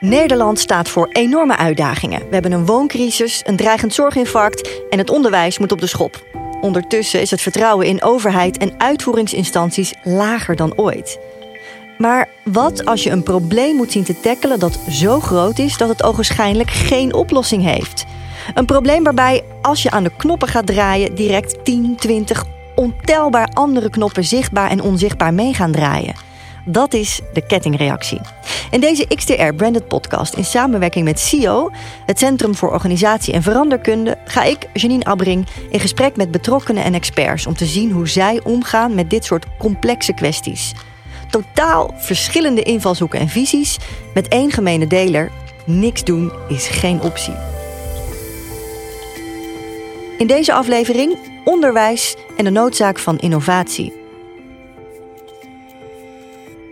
Nederland staat voor enorme uitdagingen. We hebben een wooncrisis, een dreigend zorginfarct en het onderwijs moet op de schop. Ondertussen is het vertrouwen in overheid en uitvoeringsinstanties lager dan ooit. Maar wat als je een probleem moet zien te tackelen dat zo groot is dat het ogenschijnlijk geen oplossing heeft? Een probleem waarbij als je aan de knoppen gaat draaien, direct 10, 20, ontelbaar andere knoppen zichtbaar en onzichtbaar mee gaan draaien. Dat is de kettingreactie. In deze XTR Branded Podcast in samenwerking met CIO, het Centrum voor Organisatie en Veranderkunde, ga ik, Janine Abbring, in gesprek met betrokkenen en experts om te zien hoe zij omgaan met dit soort complexe kwesties. Totaal verschillende invalshoeken en visies, met één gemene deler: niks doen is geen optie. In deze aflevering onderwijs en de noodzaak van innovatie.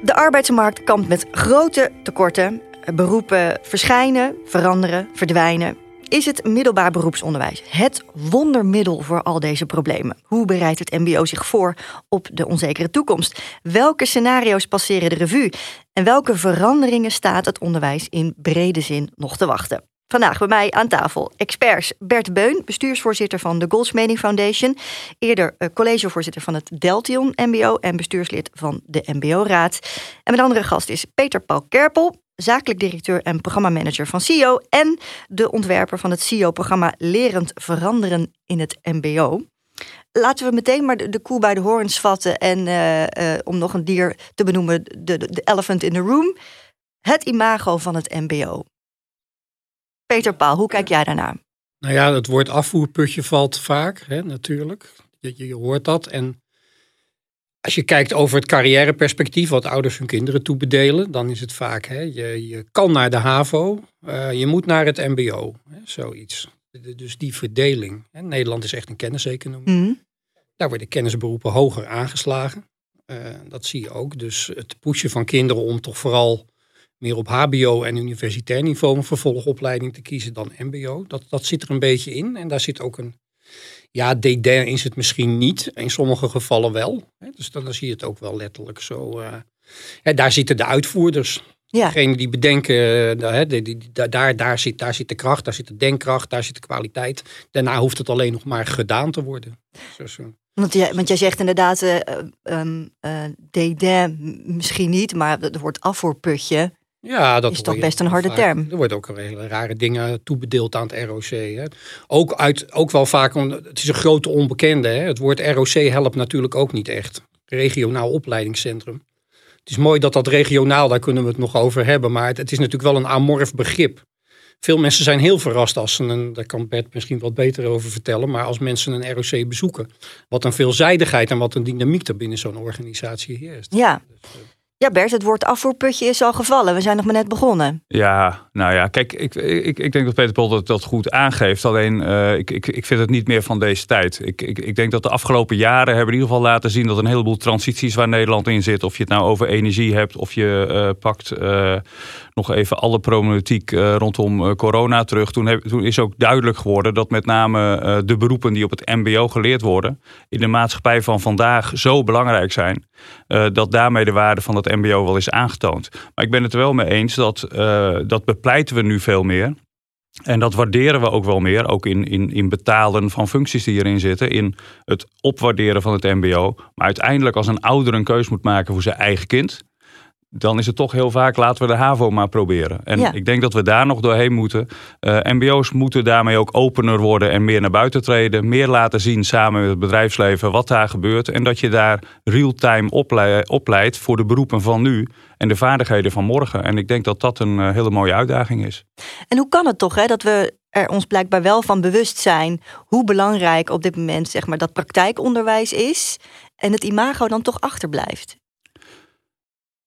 De arbeidsmarkt kampt met grote tekorten. Beroepen verschijnen, veranderen, verdwijnen. Is het middelbaar beroepsonderwijs het wondermiddel voor al deze problemen? Hoe bereidt het MBO zich voor op de onzekere toekomst? Welke scenario's passeren de revue? En welke veranderingen staat het onderwijs in brede zin nog te wachten? Vandaag bij mij aan tafel experts Bert Beun, bestuursvoorzitter van de Goldsmeding Foundation, eerder eh, collegevoorzitter van het Deltion MBO en bestuurslid van de MBO-raad. En mijn andere gast is Peter Paul Kerpel, zakelijk directeur en programmamanager van CIO en de ontwerper van het CIO-programma Lerend Veranderen in het MBO. Laten we meteen maar de, koe bij de horens vatten en uh, uh, om nog een dier te benoemen, de, de elephant in the room. Het imago van het MBO. Peter Paul, hoe kijk jij daarnaar? Nou ja, het woord afvoerputje valt vaak, hè, natuurlijk. Je, je hoort dat. En als je kijkt over het carrièreperspectief, wat ouders hun kinderen toebedelen, dan is het vaak, hè, je, je kan naar de HAVO, uh, je moet naar het MBO, hè, zoiets. Dus die verdeling. Hè. Nederland is echt een kenniseconomie. Mm. Daar worden kennisberoepen hoger aangeslagen. Uh, dat zie je ook. Dus het pushen van kinderen om toch vooral meer op HBO en universitair niveau een vervolgopleiding te kiezen dan MBO. Dat, dat zit er een beetje in. En daar zit ook een. Ja, DD is het misschien niet. In sommige gevallen wel. Dus dan, zie je het ook wel letterlijk zo. Uh, daar zitten de uitvoerders. Ja. Degene die bedenken, die, die, daar, daar, zit, daar zit de kracht, daar zit de denkkracht, daar zit de kwaliteit. Daarna hoeft het alleen nog maar gedaan te worden. Want, jij, want jij zegt inderdaad, uh, um, DD misschien niet, maar het woord afvoerputje. Ja, dat is toch best een harde term. Er wordt ook hele rare dingen toebedeeld aan het ROC. Hè. Ook, uit, ook wel vaak, het is een grote onbekende. Hè. Het woord ROC helpt natuurlijk ook niet echt. Regionaal opleidingscentrum. Het is mooi dat dat regionaal, daar kunnen we het nog over hebben. Maar het, het is natuurlijk wel een amorf begrip. Veel mensen zijn heel verrast als ze een, daar kan Bert misschien wat beter over vertellen, maar als mensen een ROC bezoeken, wat een veelzijdigheid en wat een dynamiek er binnen zo'n organisatie heerst. Ja. Dus, uh, ja, Bert, het woord afvoerputje is al gevallen. We zijn nog maar net begonnen. Ja, nou ja, kijk, ik, ik, ik denk dat Peter Pol dat, dat goed aangeeft. Alleen, uh, ik, ik, ik vind het niet meer van deze tijd. Ik, ik, ik denk dat de afgelopen jaren hebben in ieder geval laten zien... dat een heleboel transities waar Nederland in zit... of je het nou over energie hebt, of je uh, pakt... Uh, nog even alle problematiek uh, rondom corona terug. Toen, is ook duidelijk geworden dat met name uh, de beroepen die op het MBO geleerd worden, in de maatschappij van vandaag zo belangrijk zijn, dat daarmee de waarde van het MBO wel is aangetoond. Maar ik ben het er wel mee eens dat dat bepleiten we nu veel meer. En dat waarderen we ook wel meer, ook in, in, in betalen van functies die erin zitten, in het opwaarderen van het MBO. Maar uiteindelijk, als een ouder een keus moet maken voor zijn eigen kind, dan is het toch heel vaak laten we de HAVO maar proberen. En ja. ik denk dat we daar nog doorheen moeten. Uh, MBO's moeten daarmee ook opener worden en meer naar buiten treden. Meer laten zien samen met het bedrijfsleven wat daar gebeurt. En dat je daar real-time opleidt opleid voor de beroepen van nu en de vaardigheden van morgen. En ik denk dat dat een uh, hele mooie uitdaging is. En hoe kan het toch hè, dat we er ons blijkbaar wel van bewust zijn hoe belangrijk op dit moment zeg maar, dat praktijkonderwijs is en het imago dan toch achterblijft?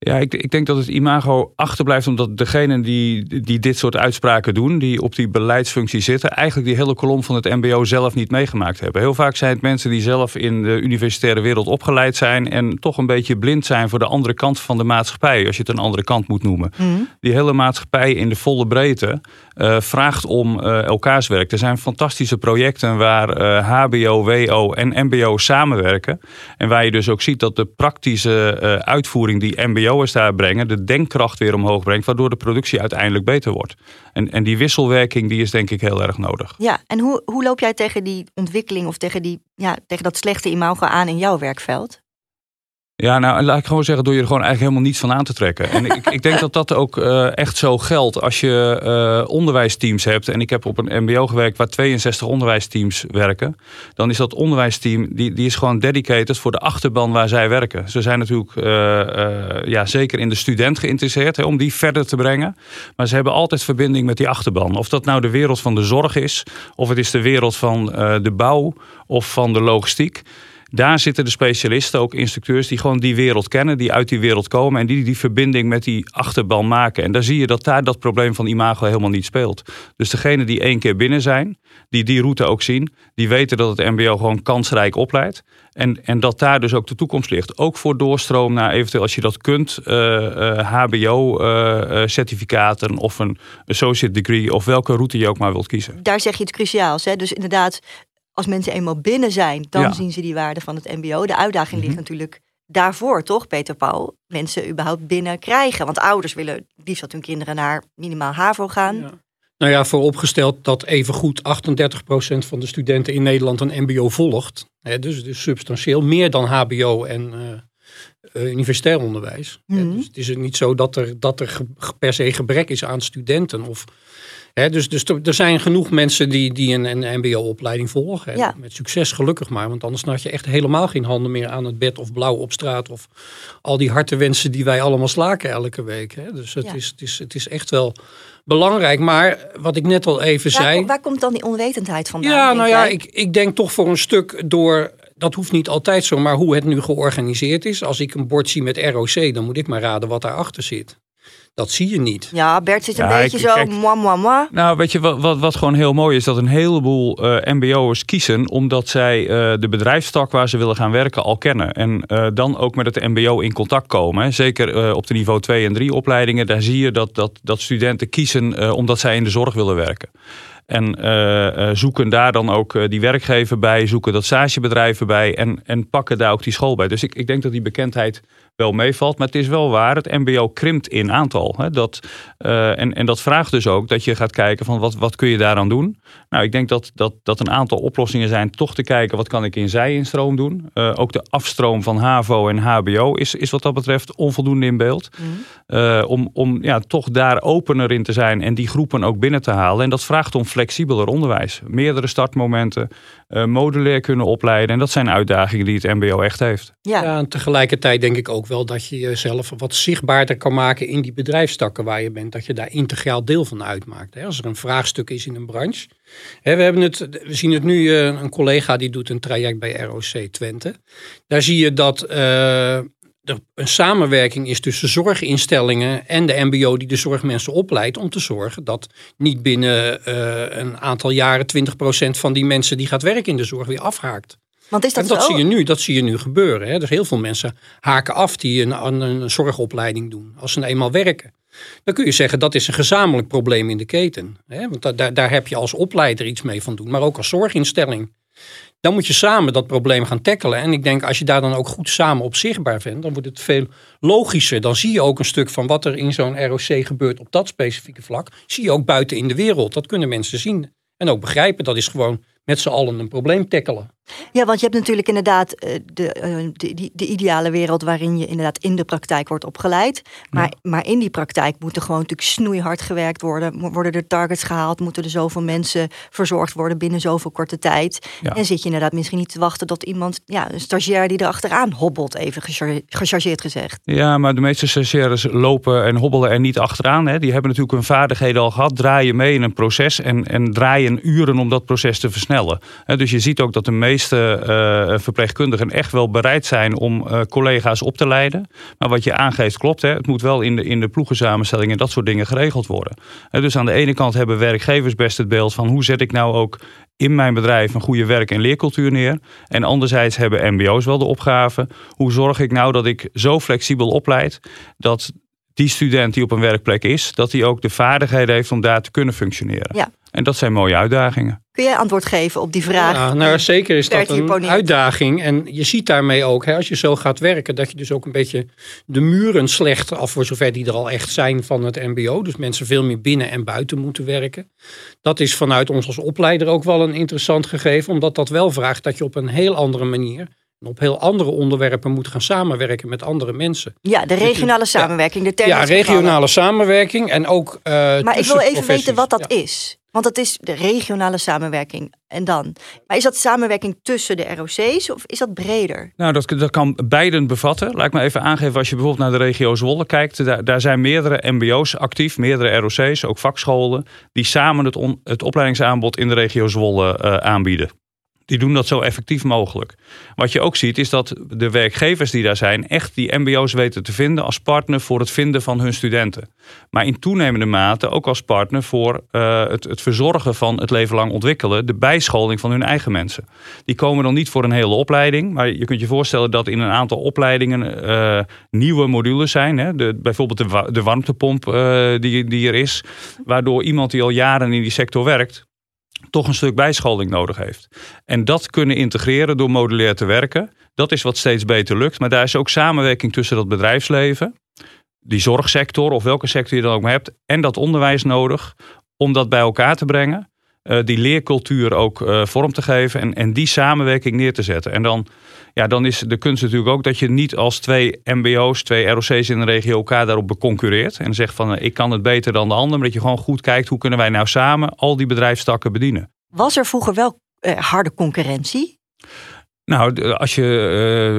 Ja, ik, ik, denk dat het imago achterblijft omdat degenen die, die dit soort uitspraken doen, die op die beleidsfunctie zitten, eigenlijk die hele kolom van het MBO zelf niet meegemaakt hebben. Heel vaak zijn het mensen die zelf in de universitaire wereld opgeleid zijn en toch een beetje blind zijn voor de andere kant van de maatschappij, als je het een andere kant moet noemen. Mm. Die hele maatschappij in de volle breedte, vraagt om elkaars werk. Er zijn fantastische projecten waar HBO, WO en MBO samenwerken. En waar je dus ook ziet dat de praktische uitvoering die MBO'ers daar brengen, de denkkracht weer omhoog brengt, waardoor de productie uiteindelijk beter wordt. En, en die wisselwerking die is denk ik heel erg nodig. Ja, en hoe, hoe loop jij tegen die ontwikkeling of tegen, die, ja, tegen dat slechte imago aan in jouw werkveld? Ja, nou laat ik gewoon zeggen, door je er gewoon eigenlijk helemaal niets van aan te trekken. En ik, ik denk dat dat ook uh, echt zo geldt als je uh, onderwijsteams hebt. En ik heb op een MBO gewerkt waar 62 onderwijsteams werken. Dan is dat onderwijsteam, die, die is gewoon dedicated voor de achterban waar zij werken. Ze zijn natuurlijk uh, ja, zeker in de student geïnteresseerd hè, om die verder te brengen. Maar ze hebben altijd verbinding met die achterban. Of dat nou de wereld van de zorg is, of het is de wereld van de bouw of van de logistiek. Daar zitten de specialisten, ook instructeurs, die gewoon die wereld kennen, die uit die wereld komen en die die verbinding met die achterban maken. En daar zie je dat daar dat probleem van imago helemaal niet speelt. Dus degene die één keer binnen zijn, die die route ook zien, die weten dat het MBO gewoon kansrijk opleidt. En, en dat daar dus ook de toekomst ligt. Ook voor doorstroom naar eventueel, als je dat kunt, HBO-certificaten eh, eh, of een associate degree of welke route je ook maar wilt kiezen. Daar zeg je iets cruciaals. Hè? Dus inderdaad, als mensen eenmaal binnen zijn, dan zien ze die waarde van het MBO. De uitdaging ligt mhm. natuurlijk daarvoor, toch, Peter Paul? Mensen überhaupt binnen krijgen. Want ouders willen liefst dat hun kinderen naar minimaal HAVO gaan. Ja. Nou ja, vooropgesteld dat evengoed 38% van de studenten in Nederland een MBO volgt. Hè, dus, dus substantieel meer dan HBO en uh, universitair onderwijs. Mhm. dus het is niet zo dat er, dat er per se gebrek is aan studenten of dus, dus er zijn genoeg mensen die, die een, een mbo-opleiding volgen. Met succes gelukkig maar. Want anders had je echt helemaal geen handen meer aan het bed of blauw op straat. Of al die harte wensen die wij allemaal slaken elke week. Dus het, is, het, is, het is echt wel belangrijk. Maar wat ik net al even zei. Waar komt dan die onwetendheid vandaan? Ja, nou ja, ik, ik denk toch voor een stuk door dat hoeft niet altijd zo, maar hoe het nu georganiseerd is. Als ik een bord zie met ROC, dan moet ik maar raden wat daarachter zit. Dat zie je niet. Ja, Bert zit een beetje zo kijk, moi, moi, moi. Nou, weet je wat, wat, wat gewoon heel mooi is? Dat een heleboel uh, eh, mbo'ers kiezen omdat zij uh, de bedrijfstak waar ze willen gaan werken al kennen. En uh, dan ook met het mbo in contact komen. Hè. Zeker op de niveau 2 en 3 opleidingen. Daar zie je dat, dat, dat studenten kiezen omdat zij in de zorg willen werken. En uh, zoeken daar dan ook die werkgever bij, zoeken dat stagebedrijven bij en, en pakken daar ook die school bij. Dus ik, ik denk dat die bekendheid wel meevalt. Maar het is wel waar, het mbo krimpt in aantal. Hè? Dat, uh, en, en dat vraagt dus ook dat je gaat kijken van wat, wat kun je daaraan doen. Nou, ik denk dat, dat, dat een aantal oplossingen zijn toch te kijken wat kan ik in zij-instroom doen. Uh, ook de afstroom van HAVO en HBO is, is wat dat betreft onvoldoende in beeld. Mm. Uh, om om ja, toch daar opener in te zijn en die groepen ook binnen te halen. En dat vraagt om flexibeler onderwijs. Meerdere startmomenten, modulair kunnen opleiden. En dat zijn uitdagingen die het mbo echt heeft. Ja, ja en tegelijkertijd denk ik ook wel dat je jezelf wat zichtbaarder kan maken in die bedrijfstakken waar je bent. Dat je daar integraal deel van uitmaakt. Als er een vraagstuk is in een branche. We, hebben het, we zien het nu, eh, een collega die doet een traject bij ROC Twente. Daar zie je dat uh, er een samenwerking is tussen zorginstellingen en de MBO die de zorgmensen opleidt. Om te zorgen dat niet binnen uh, een aantal jaren 20% van die mensen die gaat werken in de zorg weer afhaakt. Want is dat, en dat zie je nu, dat zie je nu gebeuren. Hè? Dus heel veel mensen haken af die een, een, een zorgopleiding doen. Als ze nou eenmaal werken. Dan kun je zeggen dat is een gezamenlijk probleem in de keten. Hè? Want daar, daar heb je als opleider iets mee van doen. Maar ook als zorginstelling. Dan moet je samen dat probleem gaan tackelen. En ik denk als je daar dan ook goed samen op zichtbaar bent. Dan wordt het veel logischer. Dan zie je ook een stuk van wat er in zo'n ROC gebeurt op dat specifieke vlak. Zie je ook buiten in de wereld. Dat kunnen mensen zien. En ook begrijpen. Dat is gewoon met z'n allen een probleem tackelen. Ja, want je hebt natuurlijk inderdaad eh, de, eh, de, de, de, ideale wereld waarin je inderdaad in de praktijk wordt opgeleid. Maar, maar in die praktijk moet er gewoon natuurlijk snoeihard gewerkt worden. Worden er targets gehaald? Moeten er zoveel mensen verzorgd worden binnen zoveel korte tijd? En zit je inderdaad misschien niet te wachten tot iemand, ja, een stagiair die er achteraan hobbelt, even gechargeerd gezegd. Ja, maar de meeste stagiaires lopen en hobbelen er niet achteraan. Hè. Die hebben natuurlijk hun vaardigheden al gehad, draaien mee in een proces en, en draaien uren om dat proces te versnellen. Dus je ziet ook dat de meeste meeste uh, verpleegkundigen echt wel bereid zijn om uh, collega's op te leiden. Maar wat je aangeeft klopt. Hè, het moet wel in de, in de ploegensamenstelling en dat soort dingen geregeld worden. Uh, dus aan de ene kant hebben werkgevers best het beeld van hoe zet ik nou ook in mijn bedrijf een goede werk- en leercultuur neer. En anderzijds hebben mbo's wel de opgave. Hoe zorg ik nou dat ik zo flexibel opleid dat die student die op een werkplek is, dat hij ook de vaardigheden heeft om daar te kunnen functioneren. Ja. En dat zijn mooie uitdagingen. Kun jij antwoord geven op die vraag? Ja, nou, zeker is dat een uitdaging. En je ziet daarmee ook, hè, als je zo gaat werken, dat je dus ook een beetje de muren slecht af, voor zover die er al echt zijn van het MBO. Dus mensen veel meer binnen en buiten moeten werken. Dat is vanuit ons als opleider ook wel een interessant gegeven, omdat dat wel vraagt dat je op een heel andere manier op heel andere onderwerpen moet gaan samenwerken met andere mensen. Ja, de regionale samenwerking, de term ja, regionale samenwerking en ook. eh, Maar ik wil even weten wat dat Ja. is. Want dat is de regionale samenwerking. En dan? Maar is dat samenwerking tussen de ROC's of is dat breder? Nou, dat, dat kan beiden bevatten. Laat ik me even aangeven, als je bijvoorbeeld naar de regio Zwolle kijkt, daar, daar zijn meerdere MBO's actief, meerdere ROC's, ook vakscholen, die samen het, on- het opleidingsaanbod in de regio Zwolle eh, aanbieden. Die doen dat zo effectief mogelijk. Wat je ook ziet is dat de werkgevers die daar zijn echt die MBO's weten te vinden als partner voor het vinden van hun studenten. Maar in toenemende mate ook als partner voor eh, het, het verzorgen van het leven lang ontwikkelen, de bijscholing van hun eigen mensen. Die komen dan niet voor een hele opleiding, maar je kunt je voorstellen dat in een aantal opleidingen eh, nieuwe modules zijn. Hè? De, bijvoorbeeld de, wa- de warmtepomp eh, die, die er is, waardoor iemand die al jaren in die sector werkt, toch een stuk bijscholing nodig heeft. En dat kunnen integreren door modulair te werken, dat is wat steeds beter lukt. Maar daar is ook samenwerking tussen dat bedrijfsleven, die zorgsector of welke sector je dan ook hebt, en dat onderwijs nodig om dat bij elkaar te brengen. Eh, die leercultuur ook eh, vorm te geven en, en die samenwerking neer te zetten. En dan, ja, dan is de kunst natuurlijk ook dat je niet als twee MBO's, twee ROC's in de regio elkaar daarop beconcurreert. En zegt van eh, ik kan het beter dan de ander. Maar dat je gewoon goed kijkt hoe kunnen wij nou samen al die bedrijfstakken bedienen. Was er vroeger wel harde concurrentie? Nou, de- als je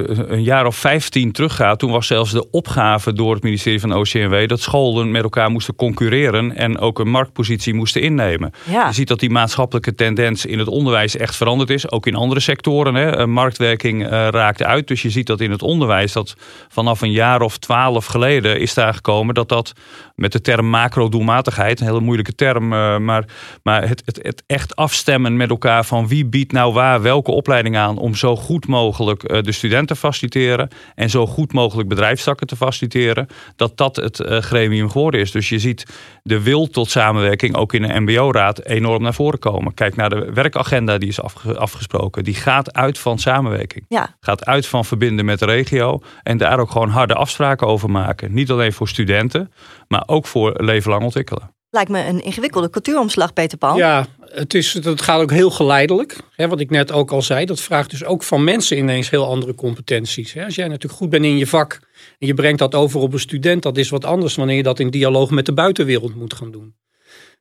eh, een jaar of 15 teruggaat, toen was zelfs de opgave door het ministerie van OCMW dat scholen met elkaar moesten concurreren en ook een marktpositie moesten innemen. Ja. Je ziet dat die maatschappelijke tendens in het onderwijs echt veranderd is. Ook in andere sectoren. Hè. Eh, Marktwerking eh, raakt uit. Dus je ziet dat in het onderwijs dat vanaf een jaar of twaalf geleden is daar gekomen dat dat met de term macro-doelmatigheid, een hele moeilijke term, eh, maar, maar het, het, het echt afstemmen met elkaar van wie biedt nou waar welke opleiding aan om zo goed mogelijk eh, de studenten te faciliteren en zo goed mogelijk bedrijfstakken te faciliteren, dat dat het eh, gremium geworden is. Dus je ziet de wil tot samenwerking ook in de MBO-raad enorm naar voren komen. Kijk naar de werkagenda die is afge- afgesproken. Die gaat uit van samenwerking. Ja, Gaat uit van verbinden met de regio en daar ook gewoon harde afspraken over maken. Niet alleen voor studenten, maar ook voor leven lang ontwikkelen. Lijkt me een ingewikkelde cultuuromslag, Peter Pan. Ja, het, is, het gaat ook heel geleidelijk. Hè, wat ik net ook al zei, dat vraagt dus ook van mensen ineens heel andere competenties. Hè. Als jij natuurlijk goed bent in je vak en je brengt dat over op een student, dat is wat anders wanneer je dat in dialoog met de buitenwereld moet gaan doen.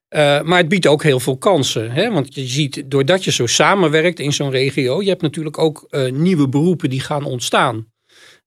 Eh, maar het biedt ook heel veel kansen. Hè? Want je ziet, doordat je zo samenwerkt in zo'n regio, je hebt natuurlijk ook eh, nieuwe beroepen die gaan ontstaan.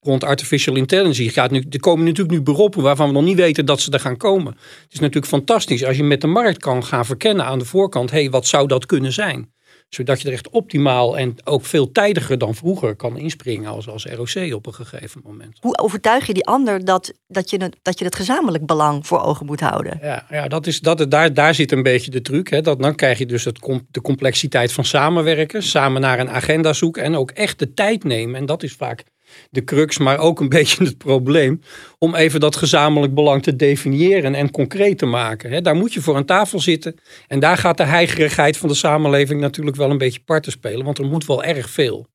Rond artificial intelligence gaat nu, er komen natuurlijk nu beroepen waarvan we nog niet weten dat ze er gaan komen. Het is natuurlijk fantastisch als je met de markt kan gaan verkennen aan de voorkant, hé, hey, wat zou dat kunnen zijn? Zodat je er echt optimaal en ook veel tijdiger dan vroeger kan inspringen als, als ROC op een gegeven moment. Hoe overtuig je die ander dat, dat, je het, dat je het gezamenlijk belang voor ogen moet houden? Ja, ja dat is, dat, daar, daar zit een beetje de truc. Hè. Dat, dan krijg je dus het, de complexiteit van samenwerken, samen naar een agenda zoeken en ook echt de tijd nemen. En dat is vaak de crux, maar ook een beetje het probleem. Om even dat gezamenlijk belang te definiëren en concreet te maken. Daar moet je voor aan tafel zitten. En daar gaat de heigerigheid van de samenleving natuurlijk wel een beetje parten spelen. Want er moet wel erg veel.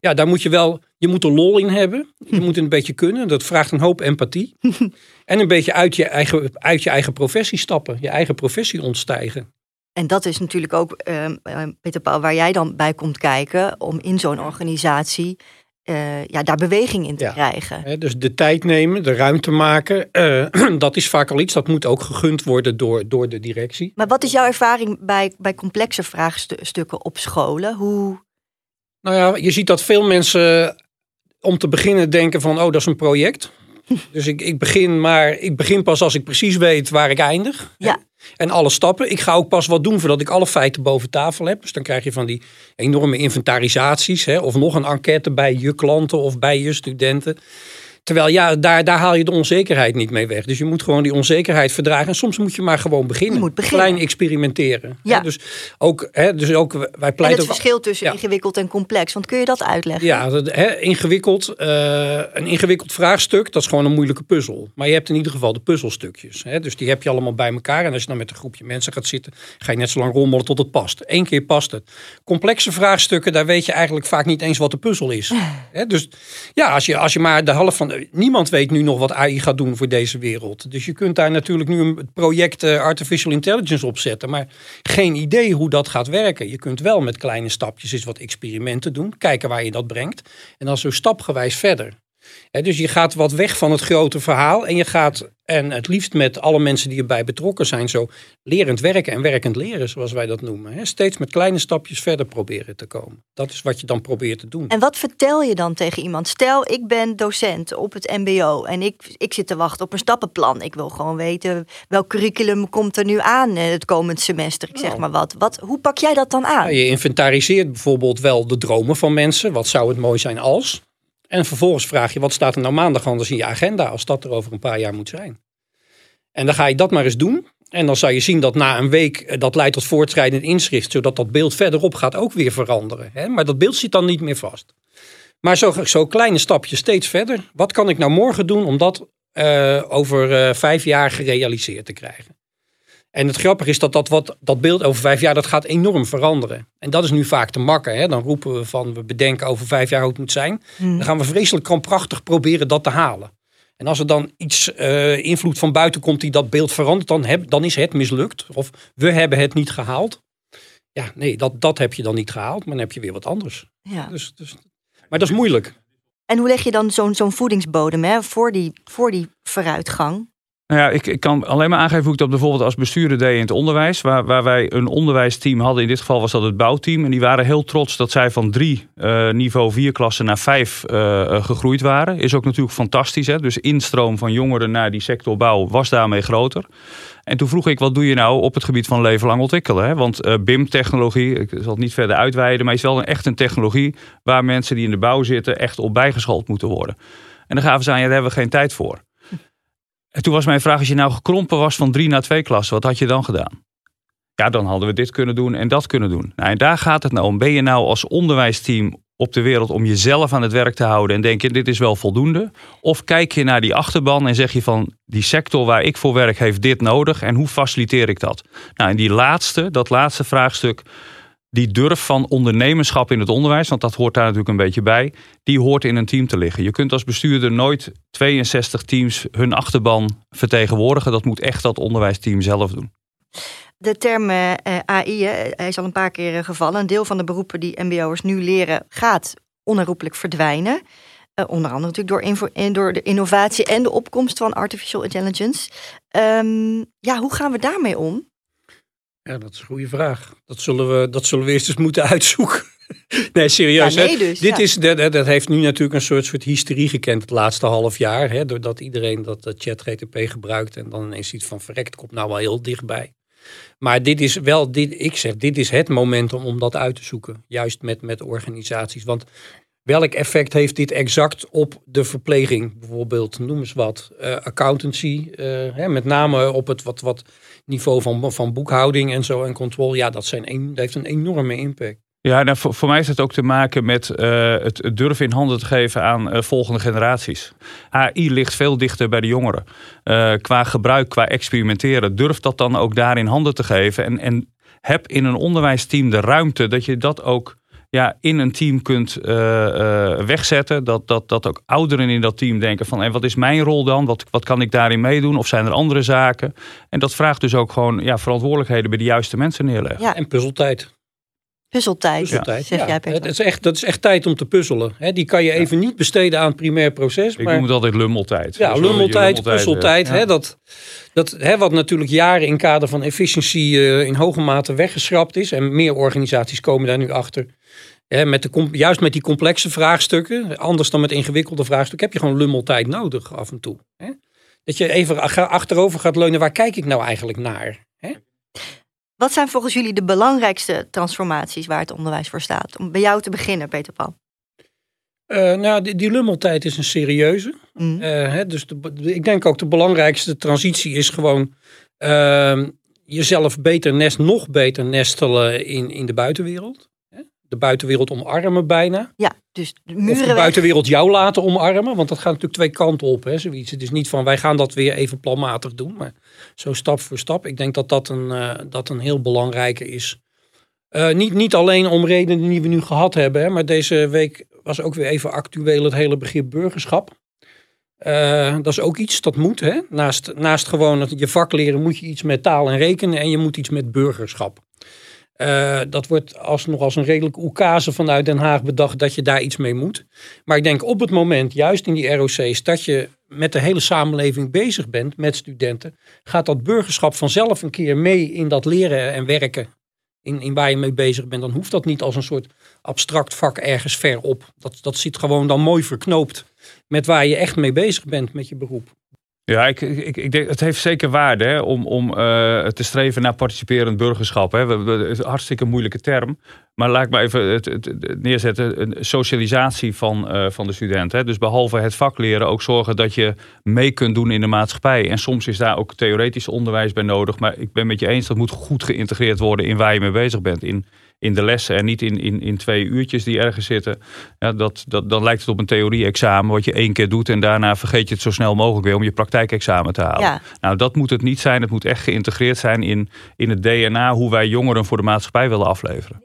Ja, daar moet je wel, je moet er lol in hebben. Je moet het een beetje kunnen. Dat vraagt een hoop empathie. En een beetje uit je, eigen, uit je eigen professie stappen. Je eigen professie ontstijgen. En dat is natuurlijk ook, ehm, ehm, Peter Paul, waar jij dan bij komt kijken om in zo'n organisatie eh, ja, daar beweging in te Ja. krijgen. Dus de tijd nemen, de ruimte maken. eh, dat is vaak al iets. Dat moet ook gegund worden door, door de directie. Maar wat is jouw ervaring bij, bij complexe vraagstukken op scholen? Hoe, Nou ja, je ziet dat veel mensen om te beginnen denken van... oh, dat is een project. Dus ik, ik, begin maar, ik begin pas als ik precies weet waar ik eindig. Ja. En alle stappen. Ik ga ook pas wat doen voordat ik alle feiten boven tafel heb. Dus dan krijg je van die enorme inventarisaties. Hè, of nog een enquête bij je klanten of bij je studenten. Terwijl ja, daar, daar haal je de onzekerheid niet mee weg. Dus je moet gewoon die onzekerheid verdragen. En soms moet je maar gewoon beginnen. Je moet beginnen. Klein experimenteren. Ja. Hè, Dus ook, hè, dus ook wij En pleiten het ook verschil tussen ja. ingewikkeld en complex. Want kun je dat uitleggen? Ja, dat- hè, ingewikkeld, eh, een ingewikkeld vraagstuk, dat is gewoon een moeilijke puzzel. Maar je hebt in ieder geval de puzzelstukjes. Hè, dus die heb je allemaal bij elkaar. En als je dan met een groepje mensen gaat zitten, ga je net zo lang rommelen tot het past. Eén keer past het. Complexe vraagstukken, daar weet je eigenlijk vaak niet eens wat de puzzel is. Hè, dus ja, als je, als je maar de helft van. Niemand weet nu nog wat AI gaat doen voor deze wereld. Dus je kunt daar natuurlijk nu een project eh, Artificial Intelligence opzetten. Maar geen idee hoe dat gaat werken. Je kunt wel met kleine stapjes eens wat experimenten doen. Kijken waar je dat brengt. En dan zo stapgewijs verder. Dus je gaat wat weg van het grote verhaal. En je gaat, en het liefst met alle mensen die erbij betrokken zijn, zo lerend werken en werkend leren, zoals wij dat noemen. Steeds met kleine stapjes verder proberen te komen. Dat is wat je dan probeert te doen. En wat vertel je dan tegen iemand? Stel, ik ben docent op het MBO en ik, ik zit te wachten op een stappenplan. Ik wil gewoon weten welk curriculum komt er nu aan eh, het komend semester. Ik zeg Nou. maar wat. wat. Hoe pak jij dat dan aan? Nou, je inventariseert bijvoorbeeld wel de dromen van mensen. Wat zou het mooi zijn als? En vervolgens vraag je, wat staat er nou maandag anders in je agenda als dat er over een paar jaar moet zijn? En dan ga je dat maar eens doen. En dan zal je zien dat na een week eh, dat leidt tot voortschrijdend inzicht, zodat dat beeld verderop gaat ook weer veranderen. Hè? Maar dat beeld zit dan niet meer vast. Maar zo, zo kleine stapjes steeds verder. Wat kan ik nou morgen doen om dat eh, over eh, vijf jaar gerealiseerd te krijgen? En het grappige is dat dat, wat, dat beeld over vijf jaar, dat gaat enorm veranderen. En dat is nu vaak te makken. Hè? Dan roepen we van, we bedenken over vijf jaar hoe het moet zijn. Hmm. Dan gaan we vreselijk krampachtig proberen dat te halen. En als er dan iets eh, invloed van buiten komt die dat beeld verandert, dan, heb, dan is het mislukt. Of we hebben het niet gehaald. Ja, nee, dat, dat heb je dan niet gehaald, maar dan heb je weer wat anders. Ja. Dus, dus, maar dat is moeilijk. En hoe leg je dan zo'n zo'n voedingsbodem hè, voor, die, voor die vooruitgang? Nou ja, ik, ik kan alleen maar aangeven hoe ik dat bijvoorbeeld als bestuurder deed in het onderwijs. Waar, waar wij een onderwijsteam hadden. In dit geval was dat het bouwteam. En die waren heel trots dat zij van drie eh, niveau vier klassen naar vijf eh, eh, gegroeid waren. Is ook natuurlijk fantastisch. Hè? Dus instroom van jongeren naar die sector bouw was daarmee groter. En toen vroeg ik, wat doe je nou op het gebied van leven lang ontwikkelen? Hè? Want BIM-technologie, ik zal het niet verder uitweiden, maar is wel een, echt een technologie waar mensen die in de bouw zitten echt op bijgeschoold moeten worden. En dan gaven ze aan, daar hebben we geen tijd voor. En toen was mijn vraag, als je nou gekrompen was van drie naar twee klassen, wat had je dan gedaan? Ja, dan hadden we dit kunnen doen en dat kunnen doen. Nou, en daar gaat het nou om. Ben je nou als onderwijsteam op de wereld om jezelf aan het werk te houden en denk je, dit is wel voldoende? Of kijk je naar die achterban en zeg je van, die sector waar ik voor werk heeft dit nodig en hoe faciliteer ik dat? Nou, en die laatste, dat laatste vraagstuk, die durf van ondernemerschap in het onderwijs, want dat hoort daar natuurlijk een beetje bij, die hoort in een team te liggen. Je kunt als bestuurder nooit 62 teams hun achterban vertegenwoordigen. Dat moet echt dat onderwijsteam zelf doen. De term eh, eh, AI, hij is al een paar keer eh, gevallen. Een deel van de beroepen die MBO'ers nu leren gaat onherroepelijk verdwijnen. Onder andere natuurlijk door, door de innovatie en de opkomst van artificial intelligence. Ehm, ja, hoe gaan we daarmee om? Ja, dat is een goede vraag. Dat zullen we, dat zullen we eerst eens moeten uitzoeken. nee, serieus. Ja, hè. nee dus, Dit ja. is, dat, dat- heeft nu natuurlijk een soort, soort hysterie gekend het laatste half jaar. Hè, doordat iedereen dat, dat chat-GTP gebruikt en dan ineens iets van verrekt, komt nou wel heel dichtbij. Maar dit is wel, dit, ik zeg, dit is het momentum om dat uit te zoeken. Juist met, met organisaties. Want welk effect heeft dit exact op de verpleging? Bijvoorbeeld, noem eens wat, eh, accountancy. eh, hè, met name op het wat, wat niveau van, van boekhouding en zo en controle. Ja, dat, zijn dat heeft een enorme impact. Ja, nou, voor, voor mij heeft het ook te maken met eh, het, durven in handen te geven aan volgende generaties. AI ligt veel dichter bij de jongeren. Qua gebruik, qua experimenteren. Durf dat dan ook daar in handen te geven. En, en heb in een onderwijsteam de ruimte dat je dat ook ja, in een team kunt eh, eh, wegzetten. Dat, dat, dat ook ouderen in dat team denken van... En wat is mijn rol dan? Wat, wat kan ik daarin meedoen? Of zijn er andere zaken? En dat vraagt dus ook gewoon ja, verantwoordelijkheden bij de juiste mensen neerleggen. Ja, En puzzeltijd. puzzeltijd, puzzeltijd. ja. jij het is echt, dat is echt tijd om te puzzelen. Hè, die kan je even niet besteden aan het primair proces. Ik maar... noem het altijd lummeltijd. Ja, Dus lummeltijd, puzzeltijd. ja. Hè, dat, dat, hè, wat natuurlijk jaren in kader van efficiëntie eh, in hoge mate weggeschrapt is. En meer organisaties komen daar nu achter. Hè, met de, juist met die complexe vraagstukken, anders dan met ingewikkelde vraagstukken, heb je gewoon lummeltijd nodig af en toe. Hè? Dat je even ach- achterover gaat leunen, waar kijk ik nou eigenlijk naar? Hè? Wat zijn volgens jullie de belangrijkste transformaties waar het onderwijs voor staat? Om bij jou te beginnen, Peter Paul. Uh, nou, die, die, lummeltijd is een serieuze. Mm. Uh, hè, dus de, ik denk ook de belangrijkste transitie is gewoon uh, jezelf beter nest, nog beter nestelen in, in de buitenwereld. De buitenwereld omarmen bijna. Ja, dus de Of de buitenwereld jou laten omarmen. Want dat gaat natuurlijk twee kanten op. Hè, zoiets. Het is niet van wij gaan dat weer even planmatig doen. Maar zo stap voor stap. Ik denk dat dat een, uh, dat een heel belangrijke is. Uh, niet, niet alleen om redenen die we nu gehad hebben. Hè, maar deze week was ook weer even actueel het hele begrip burgerschap. Uh, dat is ook iets, dat moet. Hè? Naast, naast gewoon het, je vak leren moet je iets met taal en rekenen. En je moet iets met burgerschap. Uh, dat wordt alsnog als een redelijke oekase vanuit Den Haag bedacht dat je daar iets mee moet. Maar ik denk op het moment, juist in die ROC's, dat je met de hele samenleving bezig bent met studenten, gaat dat burgerschap vanzelf een keer mee in dat leren en werken. In, in waar je mee bezig bent, dan hoeft dat niet als een soort abstract vak ergens ver op. Dat, dat zit gewoon dan mooi verknoopt met waar je echt mee bezig bent met je beroep. Ja, ik, ik, ik denk het heeft zeker waarde hè, om, om uh, te streven naar participerend burgerschap. Hè. Is een hartstikke moeilijke term. Maar laat ik maar even het, neerzetten. Een socialisatie van, uh, van de student. Dus behalve het vak leren ook zorgen dat je mee kunt doen in de maatschappij. En soms is daar ook theoretisch onderwijs bij nodig. Maar ik ben met je eens, dat moet goed geïntegreerd worden in waar je mee bezig bent. In, in de lessen en niet in, in, in twee uurtjes die ergens zitten. Ja, dat, dat, dan lijkt het op een theorie-examen wat je één keer doet en daarna vergeet je het zo snel mogelijk weer om je praktijkexamen te halen. Ja. Nou, dat moet het niet zijn. Het moet echt geïntegreerd zijn in, in het DNA hoe wij jongeren voor de maatschappij willen afleveren.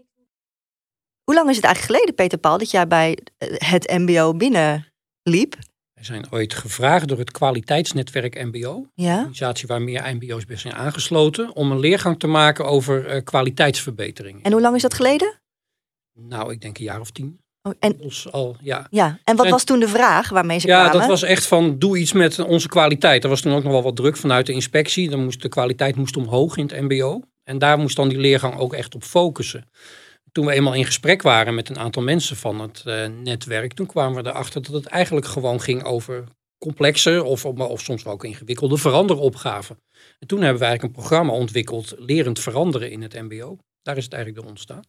Hoe lang is het eigenlijk geleden, Peter Paul, dat jij bij het MBO binnenliep? We zijn ooit gevraagd door het kwaliteitsnetwerk MBO, Ja. een organisatie waar meer MBO's bij zijn aangesloten, om een leergang te maken over uh, kwaliteitsverbeteringen. En hoe lang is dat geleden? Nou, ik denk een jaar of tien. Oh, en, al, ja. ja. en wat En- was toen de vraag waarmee ze ja, kwamen? dat was echt van doe iets met onze kwaliteit. Er was toen ook nog wel wat druk vanuit de inspectie. Dan moest, de kwaliteit moest omhoog in het MBO. En daar moest dan die leergang ook echt op focussen. Toen we eenmaal in gesprek waren met een aantal mensen van het uh, netwerk, toen kwamen we erachter dat het eigenlijk gewoon ging over complexe of, of soms wel ook ingewikkelde veranderopgaven. En toen hebben we eigenlijk een programma ontwikkeld, lerend veranderen in het MBO. Daar is het eigenlijk door ontstaan.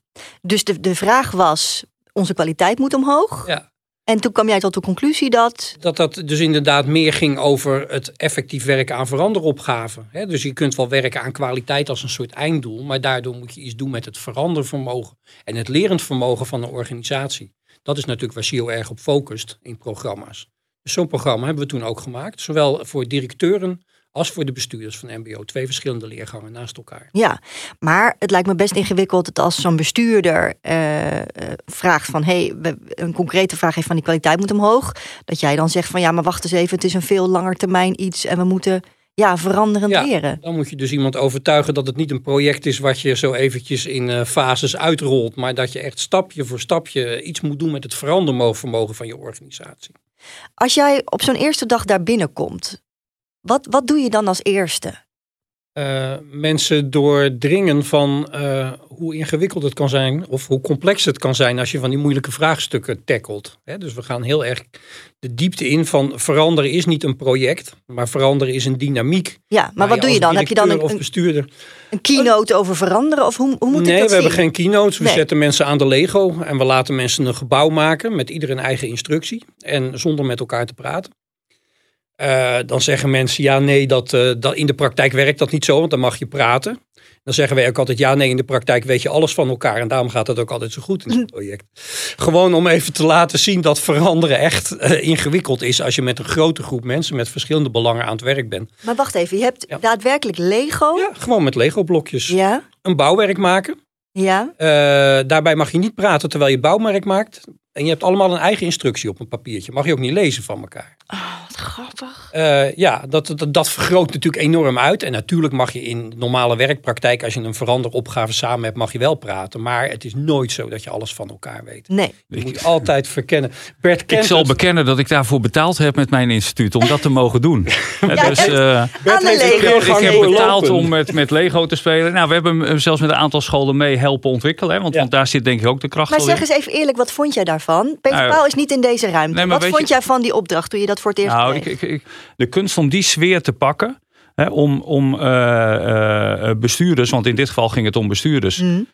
Dus de, de vraag was, onze kwaliteit moet omhoog. Ja. En toen kwam jij tot de conclusie dat... Dat dat dus inderdaad meer ging over het effectief werken aan veranderopgaven. Dus je kunt wel werken aan kwaliteit als een soort einddoel, maar daardoor moet je iets doen met het verandervermogen en het lerend vermogen van een organisatie. Dat is natuurlijk waar SIO erg op focust in programma's. Dus zo'n programma hebben we toen ook gemaakt, zowel voor directeuren als voor de bestuurders van MBO. Twee verschillende leergangen naast elkaar. Ja, maar het lijkt me best ingewikkeld dat als zo'n bestuurder uh, uh, vraagt van... hé, hey, een concrete vraag heeft van die kwaliteit moet omhoog. Dat jij dan zegt van ja, maar wacht eens even, het is een veel langer termijn iets... en we moeten ja, veranderend ja, leren. Dan moet je dus iemand overtuigen dat het niet een project is... wat je zo eventjes in uh, fases uitrolt... maar dat je echt stapje voor stapje iets moet doen met het verandervermogen van je organisatie. Als jij op zo'n eerste dag daar binnenkomt... Wat, wat doe je dan als eerste? Uh, mensen doordringen van uh, hoe ingewikkeld het kan zijn of hoe complex het kan zijn als je van die moeilijke vraagstukken tackelt. He, dus we gaan heel erg de diepte in van veranderen is niet een project, maar veranderen is een dynamiek. Ja, maar wat doe je dan? Heb je dan een, of bestuurder? een keynote over veranderen of hoe, hoe moet nee, ik dat we zien? hebben geen keynotes. We Nee. zetten mensen aan de Lego en we laten mensen een gebouw maken met ieder een eigen instructie en zonder met elkaar te praten. Uh, dan zeggen mensen ja, nee, dat, uh, dat in de praktijk werkt dat niet zo, want dan mag je praten. Dan zeggen wij ook altijd ja, nee, in de praktijk weet je alles van elkaar en daarom gaat het ook altijd zo goed in het project. Gewoon om even te laten zien dat veranderen echt uh, ingewikkeld is als je met een grote groep mensen met verschillende belangen aan het werk bent. Maar wacht even, je hebt Ja. daadwerkelijk Lego. Ja, gewoon met Lego blokjes. Ja, Een bouwwerk maken. ja. Uh, daarbij mag je niet praten terwijl je bouwmerk maakt. En je hebt allemaal een eigen instructie op een papiertje. Mag je ook niet lezen van elkaar. Oh, wat grappig. Uh, ja, dat, dat, dat vergroot natuurlijk enorm uit. En natuurlijk mag je in normale werkpraktijk, als je een veranderopgave samen hebt, mag je wel praten. Maar het is nooit zo dat je alles van elkaar weet. Nee. Je Ik- moet altijd verkennen. Bert kent Ik zal het. bekennen dat ik daarvoor betaald heb met mijn instituut om dat te mogen doen. Ja, dus, het- eh, Bert Aan de heeft een Lego leergang ik heb betaald om met, met Lego te spelen. Nou, we hebben hem zelfs met een aantal scholen mee helpen ontwikkelen. Hè, want, Ja. want daar zit denk ik ook de kracht Maar al zeg in. eens even eerlijk, wat vond jij daarvan? Peter Nou, Paul is niet in deze ruimte. nee, wat vond je- jij van die opdracht toen je dat voor het eerst Nou, ik, ik- de kunst om die sfeer te pakken. Om om uh, bestuurders, want in dit geval ging het om bestuurders, mm.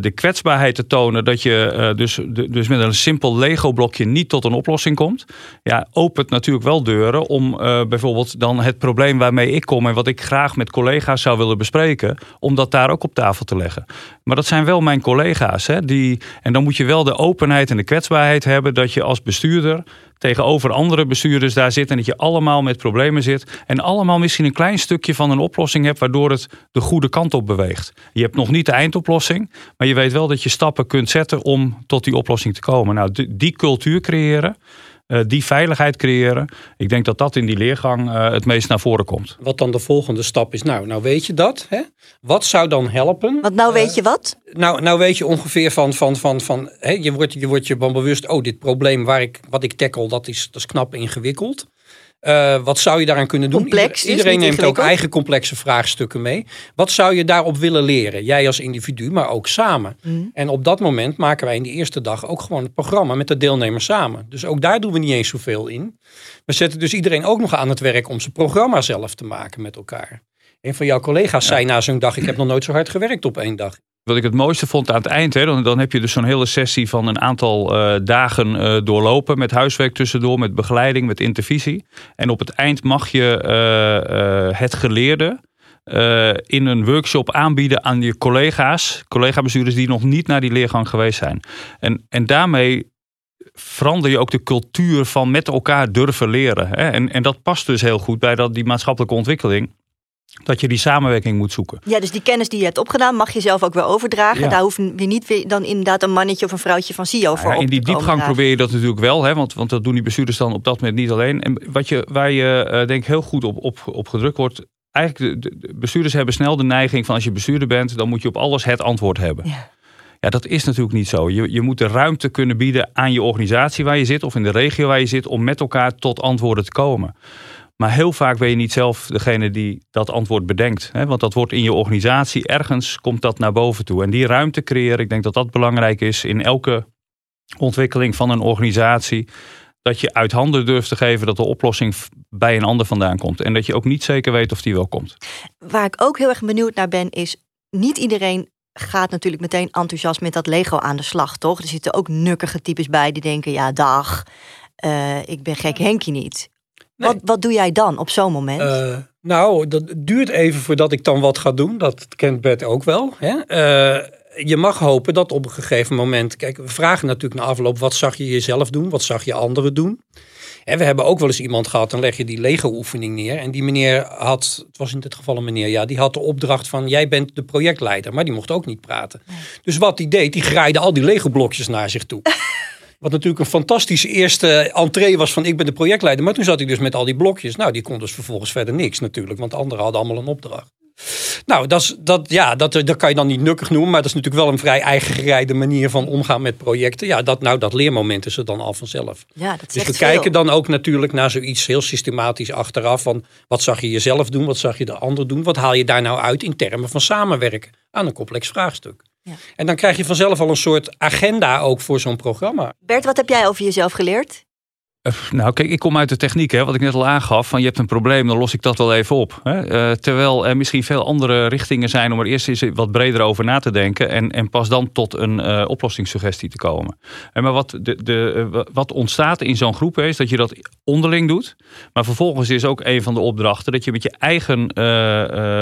de kwetsbaarheid te tonen dat je dus, dus met een simpel Lego-blokje niet tot een oplossing komt. Ja, opent natuurlijk wel deuren om bijvoorbeeld dan het probleem waarmee ik kom en wat ik graag met collega's zou willen bespreken, om dat daar ook op tafel te leggen. Maar dat zijn wel mijn collega's. Hè, die, en dan moet je wel de openheid en de kwetsbaarheid hebben dat je als bestuurder tegenover andere bestuurders daar zit en dat je allemaal met problemen zit en allemaal misschien een klein stukje van een oplossing hebt waardoor het de goede kant op beweegt. Je hebt nog niet de eindoplossing, maar je weet wel dat je stappen kunt zetten om tot die oplossing te komen. Nou, die cultuur creëren. Eh, die veiligheid creëren. Ik denk dat dat in die leergang uh, het meest naar voren komt. Wat dan de volgende stap is. Nou, nou weet je dat. Hè? Wat zou dan helpen? Want nou weet je wat? Nou, nou weet je ongeveer van, van, van, van hè, je, wordt, je wordt je van bewust, oh, dit probleem waar ik, wat ik tackle, dat is, dat is knap ingewikkeld. Uh, wat zou je daaraan kunnen doen? Complex, Iedereen neemt ook eigen complexe vraagstukken mee. Wat zou je daarop willen leren? Jij als individu, maar ook samen. Mm. En op dat moment maken wij in die eerste dag ook gewoon het programma met de deelnemers samen. Dus ook daar doen we niet eens zoveel in. We zetten dus iedereen ook nog aan het werk om zijn programma zelf te maken met elkaar. Een van jouw collega's zei na zo'n dag: Ik heb nog nooit zo hard gewerkt op één dag. Wat ik het mooiste vond aan het eind, hè, dan, dan heb je dus zo'n hele sessie van een aantal uh, dagen uh, doorlopen. Met huiswerk tussendoor, met begeleiding, met intervisie. En op het eind mag je uh, het geleerde in een workshop aanbieden aan je collega's. Collega-bestuurders die nog niet naar die leergang geweest zijn. En, en daarmee verander je ook de cultuur van met elkaar durven leren. Hè? En, en dat past dus heel goed bij dat, die maatschappelijke ontwikkeling dat je die samenwerking moet zoeken. Ja, dus die kennis die je hebt opgedaan mag je zelf ook weer overdragen. Daar hoef je niet weer dan inderdaad een mannetje of een vrouwtje van CEO voor ja, In die diepgang probeer je dat natuurlijk wel, hè, want, want dat doen die bestuurders dan op dat moment niet alleen. En wat je, waar je uh, denk heel goed op, op, op gedrukt wordt, eigenlijk de, de, bestuurders hebben snel de neiging van als je bestuurder bent, dan moet je op alles het antwoord hebben. Ja. Ja, dat is natuurlijk niet zo. Je, je moet de ruimte kunnen bieden aan je organisatie waar je zit of in de regio waar je zit om met elkaar tot antwoorden te komen. Maar heel vaak ben je niet zelf degene die dat antwoord bedenkt. Hè? Want dat wordt in je organisatie, ergens komt dat naar boven toe. En die ruimte creëren, ik denk dat dat belangrijk is in elke ontwikkeling van een organisatie. Dat je uit handen durft te geven dat de oplossing bij een ander vandaan komt. En dat je ook niet zeker weet of die wel komt. Waar ik ook heel erg benieuwd naar ben, is niet iedereen gaat natuurlijk meteen enthousiast met dat Lego aan de slag, toch? Er zitten ook nukkige types bij die denken, ja dag, uh, ik ben gek Henkie niet. Wat, wat doe jij dan op zo'n moment? Uh, nou, dat duurt even voordat ik dan wat ga doen. Dat kent Bert ook wel. Hè? Uh, je mag hopen dat op een gegeven moment. Kijk, we vragen natuurlijk na afloop: wat zag je jezelf doen? Wat zag je anderen doen? En we hebben ook wel eens iemand gehad, dan leg je die Lego-oefening neer. En die meneer had, het was in dit geval een meneer, ja, die had de opdracht van: jij bent de projectleider, maar die mocht ook niet praten. Dus wat hij deed, die graaide al die Lego-blokjes naar zich toe. Wat natuurlijk een fantastische eerste entree was van ik ben de projectleider. Maar toen zat ik dus met al die blokjes. Nou, die kon dus vervolgens verder niks natuurlijk. Want anderen hadden allemaal een opdracht. Nou, dat, is, dat, ja, dat, dat kan je dan niet nukkig noemen. Maar dat is natuurlijk wel een vrij eigengereide manier van omgaan met projecten. Ja, dat, nou, dat leermoment is er dan al vanzelf. Ja, dat dus we kijken dan ook natuurlijk naar zoiets heel systematisch achteraf. Van wat zag je jezelf doen? Wat zag je de ander doen? Wat haal je daar nou uit in termen van samenwerken aan een complex vraagstuk? Ja. En dan krijg je vanzelf al een soort agenda ook voor zo'n programma. Bert, wat heb jij over jezelf geleerd? Eh, nou, kijk, ik kom uit de techniek, hè, wat ik net al aangaf. Van je hebt een probleem, dan los ik dat wel even op. Hè. Uh, terwijl er misschien veel andere richtingen zijn om er eerst eens wat breder over na te denken. En, en pas dan tot een uh, oplossingssuggestie te komen. En maar wat, de, de, wat ontstaat in zo'n groep is dat je dat onderling doet. Maar vervolgens is ook een van de opdrachten dat je met je eigen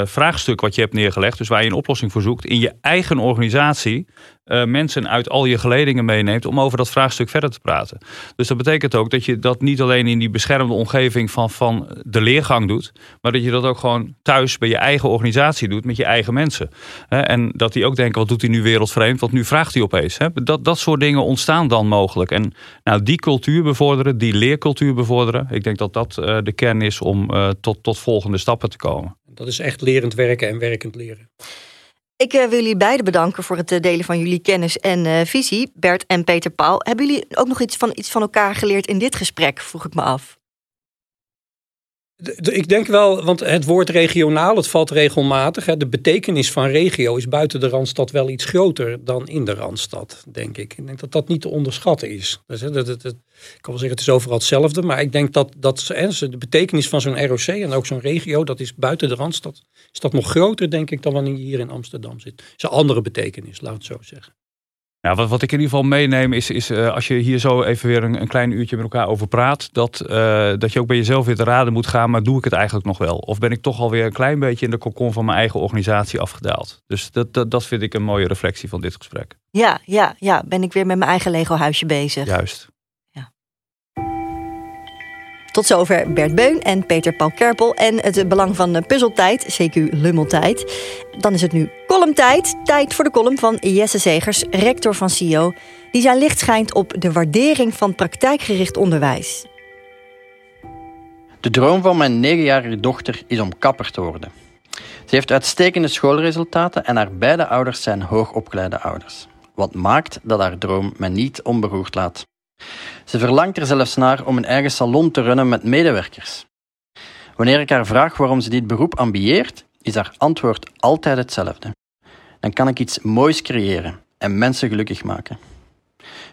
vraagstuk wat je hebt neergelegd, dus waar je een oplossing voor zoekt, in je eigen organisatie uh, mensen uit al je geledingen meeneemt om over dat vraagstuk verder te praten. Dus dat betekent ook dat je dat niet alleen in die beschermde omgeving van, van de leergang doet, maar dat je dat ook gewoon thuis bij je eigen organisatie doet met je eigen mensen. en dat die ook denken, wat doet hij nu wereldvreemd? Want nu vraagt hij opeens. Dat, dat soort dingen ontstaan dan mogelijk. En nou, die cultuur bevorderen, die leercultuur bevorderen, ik denk dat dat uh, de kern is om uh, tot, tot volgende stappen te komen. Dat is echt lerend werken en werkend leren. Ik uh, wil jullie beiden bedanken voor het uh, delen van jullie kennis en uh, visie, Bert en Peter Paul. Hebben jullie ook nog iets van, iets van elkaar geleerd in dit gesprek, vroeg ik me af. Ik denk wel, want het woord regionaal, het valt regelmatig. De betekenis van regio is buiten de Randstad wel iets groter dan in de Randstad, denk ik. Ik denk dat dat niet te onderschatten is. Dus, dat, dat, ik kan wel zeggen, het is overal hetzelfde. Maar ik denk dat, dat de betekenis van zo'n ROC en ook zo'n regio, dat is buiten de Randstad, is dat nog groter, denk ik, dan wanneer je hier in Amsterdam zit. Het is een andere betekenis, laat het zo zeggen. Ja, wat, wat ik in ieder geval meeneem is, is uh, als je hier zo even weer een, een klein uurtje met elkaar over praat, dat, uh, dat je ook bij jezelf weer te raden moet gaan, maar doe ik het eigenlijk nog wel? Of ben ik toch alweer een klein beetje in de kokon van mijn eigen organisatie afgedaald? Dus dat, dat, dat vind ik een mooie reflectie van dit gesprek. Ja, ja, ja. Ben ik weer met mijn eigen Lego huisje bezig. Juist. Tot zover Bert Beun en Peter Paul Kerpel en het belang van puzzeltijd, CQ Lummeltijd. Dan is het nu columntijd. Tijd voor de column van Jesse Zegers, rector van CIO, die zijn licht schijnt op de waardering van praktijkgericht onderwijs. De droom van mijn negenjarige dochter is om kapper te worden. Ze heeft uitstekende schoolresultaten en haar beide ouders zijn hoogopgeleide ouders. Wat maakt dat haar droom mij niet onberoerd laat. Ze verlangt er zelfs naar om een eigen salon te runnen met medewerkers. Wanneer ik haar vraag waarom ze dit beroep ambieert, is haar antwoord altijd hetzelfde. Dan kan ik iets moois creëren en mensen gelukkig maken.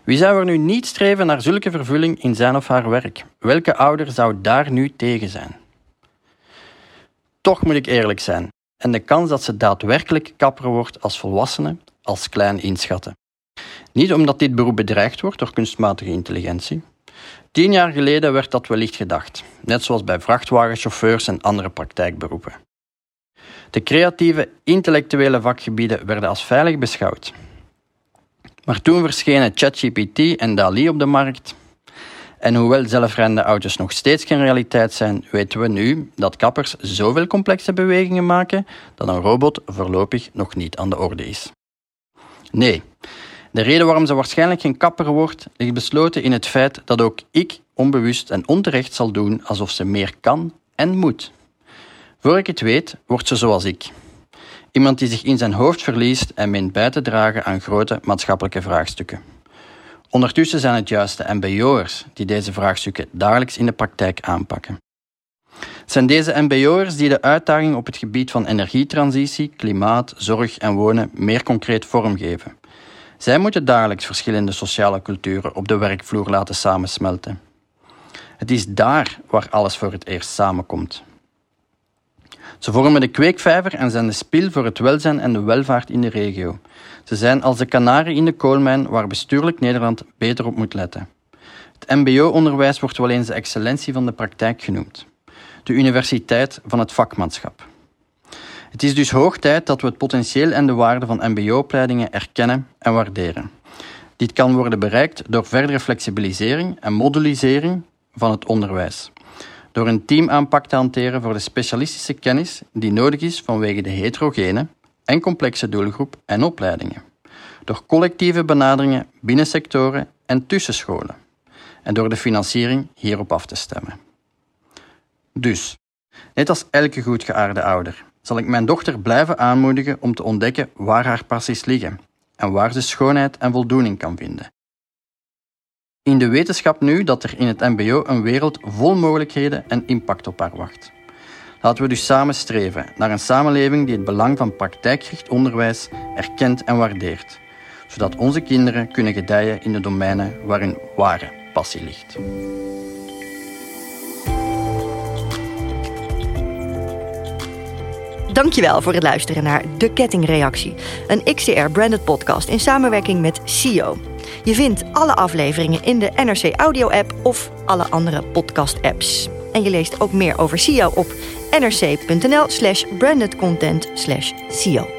Wie zou er nu niet streven naar zulke vervulling in zijn of haar werk? Welke ouder zou daar nu tegen zijn? Toch moet ik eerlijk zijn en de kans dat ze daadwerkelijk kapper wordt als volwassene als klein inschatten. Niet omdat dit beroep bedreigd wordt door kunstmatige intelligentie. Tien jaar geleden werd dat wellicht gedacht, net zoals bij vrachtwagenchauffeurs en andere praktijkberoepen. De creatieve, intellectuele vakgebieden werden als veilig beschouwd. Maar toen verschenen ChatGPT en DALI op de markt. En hoewel zelfrijdende auto's nog steeds geen realiteit zijn, weten we nu dat kappers zoveel complexe bewegingen maken dat een robot voorlopig nog niet aan de orde is. Nee, de reden waarom ze waarschijnlijk geen kapper wordt, ligt besloten in het feit dat ook ik onbewust en onterecht zal doen alsof ze meer kan en moet. Voor ik het weet, wordt ze zoals ik. Iemand die zich in zijn hoofd verliest en meent bij te dragen aan grote maatschappelijke vraagstukken. Ondertussen zijn het juist de MBO'ers die deze vraagstukken dagelijks in de praktijk aanpakken. Het zijn deze MBO'ers die de uitdaging op het gebied van energietransitie, klimaat, zorg en wonen meer concreet vormgeven zij moeten dagelijks verschillende sociale culturen op de werkvloer laten samensmelten. Het is daar waar alles voor het eerst samenkomt. Ze vormen de kweekvijver en zijn de spil voor het welzijn en de welvaart in de regio. Ze zijn als de kanaren in de koolmijn waar bestuurlijk Nederland beter op moet letten. Het MBO-onderwijs wordt wel eens de excellentie van de praktijk genoemd, de universiteit van het vakmanschap. Het is dus hoog tijd dat we het potentieel en de waarde van MBO-opleidingen erkennen en waarderen. Dit kan worden bereikt door verdere flexibilisering en modulisering van het onderwijs. Door een teamaanpak te hanteren voor de specialistische kennis die nodig is vanwege de heterogene en complexe doelgroep en opleidingen. Door collectieve benaderingen binnen sectoren en tussen scholen. En door de financiering hierop af te stemmen. Dus, net als elke goed geaarde ouder, zal ik mijn dochter blijven aanmoedigen om te ontdekken waar haar passies liggen en waar ze schoonheid en voldoening kan vinden. In de wetenschap nu dat er in het MBO een wereld vol mogelijkheden en impact op haar wacht. Laten we dus samen streven naar een samenleving die het belang van praktijkgericht onderwijs erkent en waardeert, zodat onze kinderen kunnen gedijen in de domeinen waarin ware passie ligt. Dankjewel voor het luisteren naar De Kettingreactie, een XTR-branded podcast in samenwerking met CEO. Je vindt alle afleveringen in de NRC Audio-app of alle andere podcast-apps. En je leest ook meer over CEO op nrc.nl slash brandedcontent slash CEO.